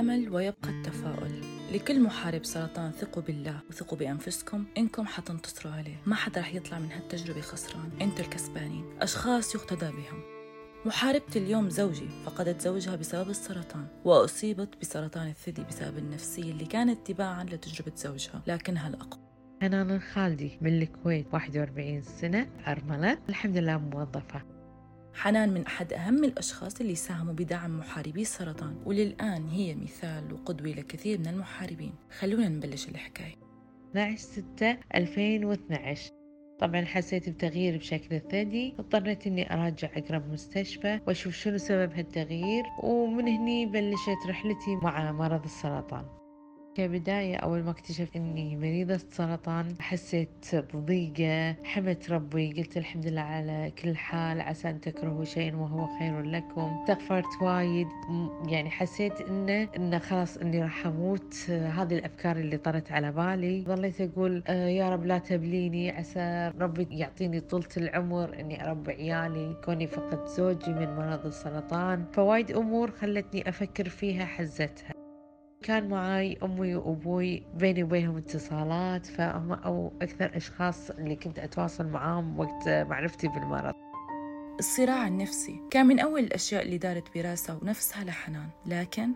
الأمل ويبقى التفاؤل. لكل محارب سرطان ثقوا بالله وثقوا بأنفسكم. إنكم حتنتصروا عليه. ما حدا رح يطلع من هالتجربة خسران. أنتوا الكسبانين. أشخاص يقتدى بهم. محاربتي اليوم زوجي. فقدت زوجها بسبب السرطان. وأصيبت بسرطان الثدي بسبب النفسية اللي كانت تباعا لتجربة زوجها. لكنها الأقوى. أنا خالدي من الكويت 41 سنة أرملة. الحمد لله موظفة. حنان من أحد أهم الأشخاص اللي ساهموا بدعم محاربي السرطان وللآن هي مثال وقدوة لكثير من المحاربين. خلونا نبلش الحكاية. 12 6 2012 طبعا حسيت بتغيير بشكل الثدي اضطريت إني أراجع اقرب مستشفى وأشوف شنو سبب هالتغيير ومن هني بلشت رحلتي مع مرض السرطان. كبداية أول ما اكتشفت إني مريضة سرطان حسيت بضيقة حمدت ربي قلت الحمد لله على كل حال عسى أن تكرهوا شيئا وهو خير لكم. استغفرت وايد يعني حسيت إنه إنه خلاص إني راح أموت. هذه الأفكار اللي طرت على بالي. ظليت أقول آه، يا رب لا تبليني عسى ربي يعطيني طولة العمر إني أربي عيالي كوني فقدت زوجي من مرض السرطان. فوايد أمور خلتني أفكر فيها حزتها. كان معاي أمي وأبوي بيني وبينهم اتصالات فهم أو أكثر أشخاص اللي كنت أتواصل معاهم وقت معرفتي بالمرض. الصراع النفسي كان من أول الأشياء اللي دارت براسها ونفسها لحنان لكن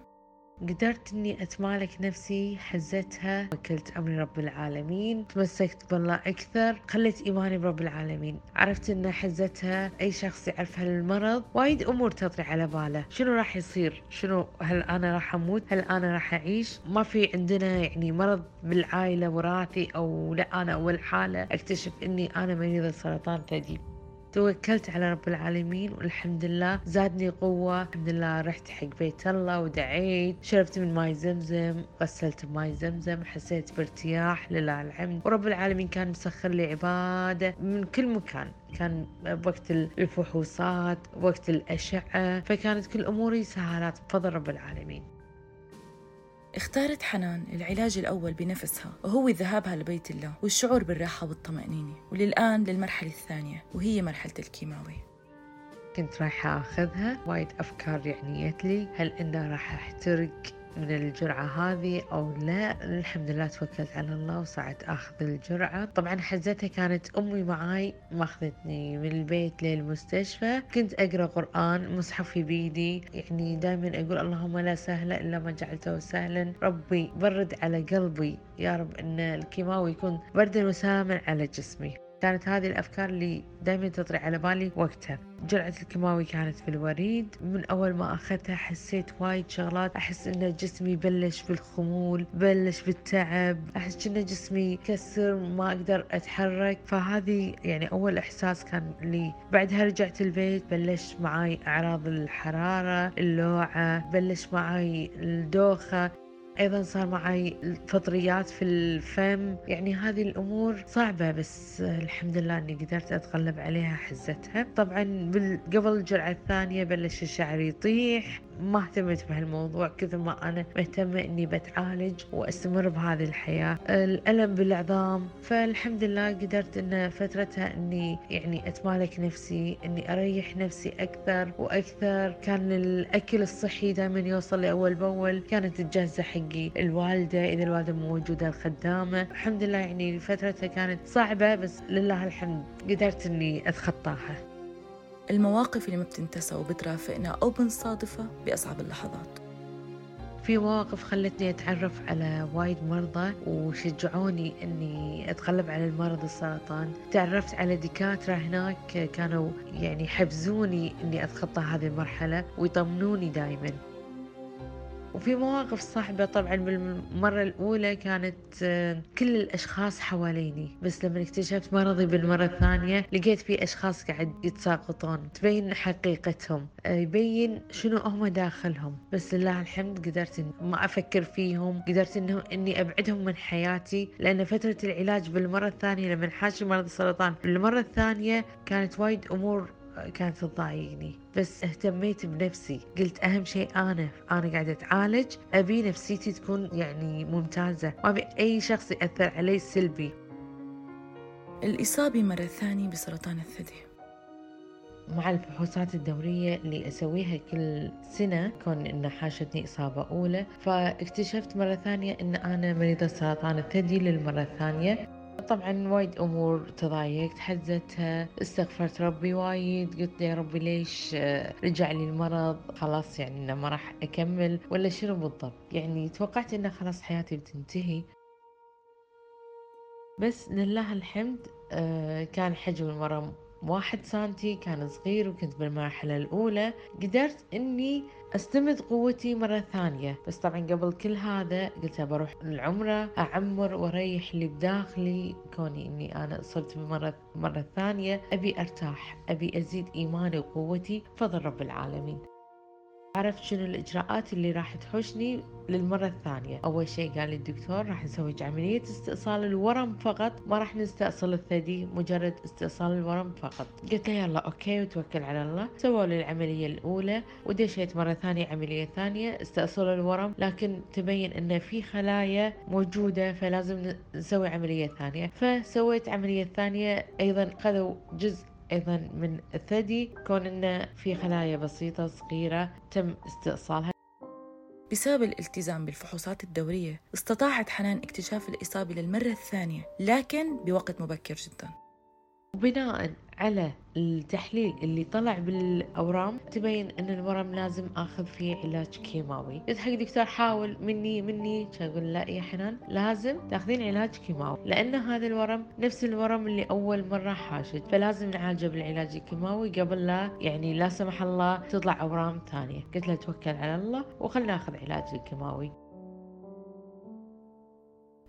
قدرت إني أتمالك نفسي حزتها وكلت أمر رب العالمين تمسكت بالله أكثر خليت إيماني برب العالمين. عرفت إن حزتها أي شخص يعرف هالمرض وايد أمور تطري على باله. شنو راح يصير؟ شنو؟ هل أنا راح أموت؟ هل أنا راح أعيش؟ ما في عندنا يعني مرض بالعائلة وراثي أو لا أنا اول حاله أكتشف إني أنا مريضه سرطان ثدي توكلت على رب العالمين والحمد لله. زادني قوة. الحمد لله رحت حق بيت الله ودعيت. شربت من ماي زمزم. غسلت بماي زمزم. حسيت بارتياح. لله الحمد. ورب العالمين كان مسخر لي عبادة من كل مكان. كان بوقت الفحوصات وقت الأشعة. فكانت كل أموري سهالات بفضل رب العالمين. اختارت حنان العلاج الأول بنفسها وهو ذهابها لبيت الله والشعور بالراحة والطمأنينة وللآن للمرحلة الثانية وهي مرحلة الكيماوي. كنت رايحة أخذها وايد أفكار يعني لي هل إنه راح أحترق من الجرعة هذه أو لا الحمد لله توكلت على الله وصعدت أخذ الجرعة. طبعا حزتها كانت أمي معاي ماخذتني من البيت للمستشفى كنت أقرأ قرآن مصحفي بيدي يعني دائما أقول اللهم لا سهل إلا ما جعلته سهلا. ربي برد على قلبي يا رب أن الكيماوي يكون بردا وسلاما على جسمي. كانت هذه الأفكار اللي دائما تطري على بالي وقتها. جرعة الكيماوي كانت في الوريد. من أول ما أخذتها حسيت وايد شغلات. أحس إن جسمي بلش بالخمول بلش بالتعب. أحس إن جسمي كسر ما أقدر أتحرك. فهذه يعني أول إحساس كان لي. بعدها رجعت البيت بلش معاي أعراض الحرارة اللوعة بلش معاي الدوخة. أيضا صار معي فطريات في الفم. يعني هذه الأمور صعبة بس الحمد لله إني قدرت أتغلب عليها حزتها. طبعا قبل الجرعة الثانية بلش الشعر يطيح. ما اهتمت بهالموضوع كثر ما أنا مهتمة إني بتعالج وأستمر بهذه الحياة. الألم بالعظام فالحمد لله قدرت إن فترتها إني يعني أتمالك نفسي إني أريح نفسي أكثر وأكثر. كان الأكل الصحي دائما يوصل لي أول بأول. كانت تجهزه حقي الوالدة إذا الوالدة موجودة الخدامة. الحمد لله يعني فترتها كانت صعبة بس لله الحمد قدرت إني أتخطاها. المواقف اللي ما بتنتسى وبترافقنا أو بنصادفها بأصعب اللحظات. في مواقف خلتني أتعرف على وايد مرضى وشجعوني أني أتغلب على المرض السرطان. تعرفت على دكاترة هناك كانوا يعني يحفزوني أني أتخطى هذه المرحلة ويطمنوني دايما. وفي مواقف صعبة طبعا بالمرة الأولى كانت آه، كل الأشخاص حواليني. بس لما اكتشفت مرضي بالمرة الثانية لقيت في أشخاص قاعد يتساقطون. تبين حقيقتهم. آه، يبين شنو هم داخلهم. بس لله الحمد قدرت ما أفكر فيهم. قدرت إنه إني أبعدهم من حياتي. لأن فترة العلاج بالمرة الثانية لما حاشي مرض السرطان بالمرة الثانية كانت وايد أمور كانت تضايقني بس اهتميت بنفسي. قلت أهم شيء أنا أنا قاعدة أتعالج. أبي نفسيتي تكون يعني ممتازة ما أبي أي شخص يأثر علي سلبي. الإصابة مرة ثانية بسرطان الثدي. مع الفحوصات الدورية اللي أسويها كل سنة كون إن حاشتني إصابة أولى. فاكتشفت مرة ثانية إن أنا مريضة سرطان الثدي للمرة الثانية طبعا وايد أمور تضايقت. حزتها استغفرت ربي وايد. قلت يا ربي ليش رجع لي المرض؟ خلاص يعني إنه ما راح أكمل. ولا شنو بالضبط؟ يعني توقعت إنه خلاص حياتي بتنتهي. بس لله الحمد آه، كان حجم المرض واحد سانتي كان صغير وكنت بالمرحلة الأولى قدرت إني أستمد قوتي مرة ثانية. بس طبعا قبل كل هذا قلت بروح العمرة أعمر وأريح اللي بداخلي كوني إني أنا أصبت بمرة مرة ثانية. أبي أرتاح أبي أزيد إيماني وقوتي. فضل رب العالمين. عرفت شنو الإجراءات اللي راح تحوشني للمرة الثانية. أول شيء قال لي الدكتور راح نسوي عملية استئصال الورم فقط. ما راح نستأصل الثدي مجرد استئصال الورم فقط. قلت له يلا okay وتوكل على الله. سووا لي العملية الأولى ودشيت مرة ثانية عملية ثانية استأصلوا الورم. لكن تبين أن في خلايا موجودة فلازم نسوي عملية ثانية. فسويت عملية ثانية أيضا خذوا جزء أيضا من الثدي كون أنه في خلايا بسيطة صغيرة تم استئصالها. بسبب الالتزام بالفحوصات الدورية استطاعت حنان اكتشاف الإصابة للمرة الثانية لكن بوقت مبكر جدا. وبناء على التحليل اللي طلع بالأورام تبين إن الورم لازم آخذ فيه علاج كيماوي. قلت حق دكتور حاول مني مني أقول لا يا حنان لازم تاخذين علاج كيماوي. لأن هذا الورم نفس الورم اللي أول مرة حاشد فلازم نعالجه بالعلاج الكيماوي قبل لا يعني لا سمح الله تطلع أورام ثانية. قلت له توكل على الله وخلنا ناخذ علاج الكيماوي.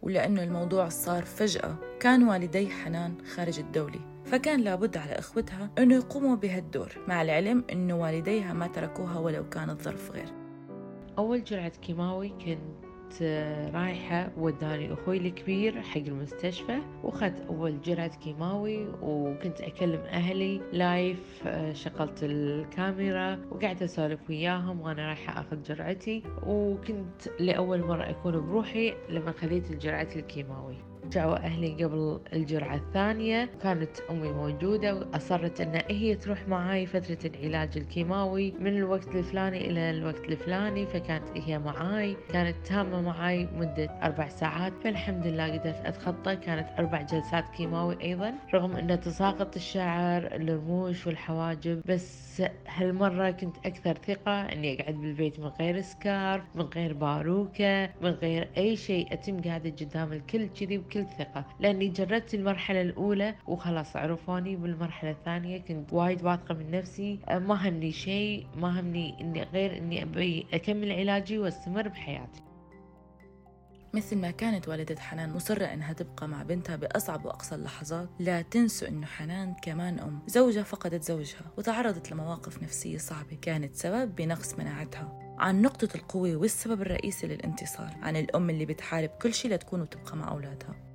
ولأنه الموضوع صار فجأة. كان والدي حنان خارج الدولة فكان لابد على إخوتها أنه يقوموا بهالدور مع العلم أنه والديها ما تركوها ولو كان الظرف غير. أول جرعة كيماوي كنت رايحة وداني أخوي الكبير حق المستشفى وأخذت أول جرعة كيماوي وكنت أكلم أهلي لايف شغلت الكاميرا وقعدت أسولف وياهم وأنا رايحة أخذ جرعتي وكنت لأول مرة أكون بروحي لما خذيت الجرعة الكيماوي. جاءوا أهلي قبل الجرعة الثانية. كانت أمي موجودة وأصرت أن هي تروح معاي فترة العلاج الكيماوي من الوقت الفلاني إلى الوقت الفلاني فكانت هي معاي. كانت تامة معاي مدة أربع ساعات. فالحمد لله قدرت أتخطى. كانت أربع جلسات كيماوي أيضا. رغم أن تساقط الشعر الرموش والحواجب بس هالمرة كنت أكثر ثقة أني أقعد بالبيت من غير سكارف من غير باروكة من غير أي شيء. أتم قاعدة قدام الكل كذي بكل ثقة لأني جربت المرحلة الأولى وخلاص عرفوني بالمرحلة الثانية كنت وايد واثقة من نفسي. ما همني شيء ما همني إني غير إني أبي أكمل علاجي وأستمر بحياتي. مثل ما كانت والدة حنان مصرة إنها تبقى مع بنتها بأصعب وأقصى اللحظات. لا تنسوا إنه حنان كمان أم. زوجها فقدت زوجها وتعرضت لمواقف نفسية صعبة كانت سبب بنقص مناعتها. عن نقطة القوة والسبب الرئيسي للانتصار عن الأم اللي بتحارب كل شيء لتكون وتبقى مع أولادها.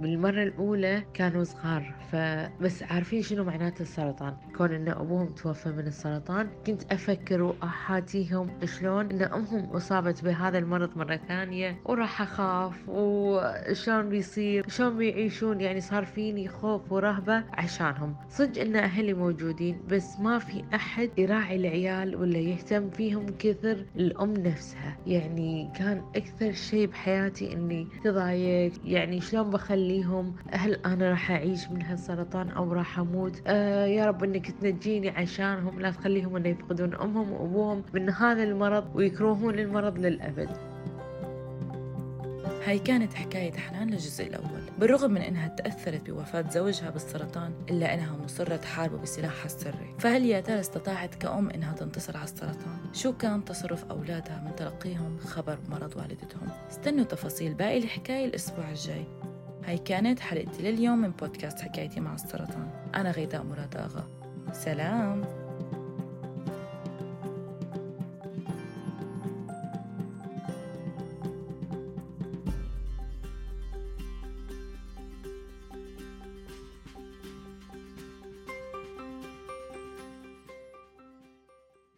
بالمرة الأولى كانوا صغار فبس عارفين شنو معناته السرطان؟ كون إن أبوهم توفى من السرطان كنت أفكر وأحاتيهم شلون إن أمهم أصابت بهذا المرض مرة ثانية وراح أخاف وشلون بيصير شلون بيعيشون؟ يعني صار فيني خوف ورهبة عشانهم. صدق إن أهلي موجودين بس ما في أحد يراعي العيال ولا يهتم فيهم كثر الأم نفسها. يعني كان أكثر شيء بحياتي إني تضايق يعني شلون بخلي أخليهم هل أنا راح أعيش من هالسرطان أو راح أموت؟ آه يا رب أنك تنجيني عشانهم لا تخليهم أن يفقدون أمهم وأبوهم من هذا المرض ويكرهون المرض للأبد. هاي كانت حكاية حنان للجزء الأول. بالرغم من أنها تأثرت بوفاة زوجها بالسرطان إلا أنها مصرة تحاربه بسلاحها السري فهل يا ترى استطاعت كأم أنها تنتصر على السرطان؟ شو كان تصرف أولادها من تلقيهم خبر مرض والدتهم؟ استنوا تفاصيل باقي الحكاية الأسبوع الجاي. هاي كانت حلقتي لليوم من بودكاست حكايتي مع السرطان. أنا غيداء مراد آغا. سلام.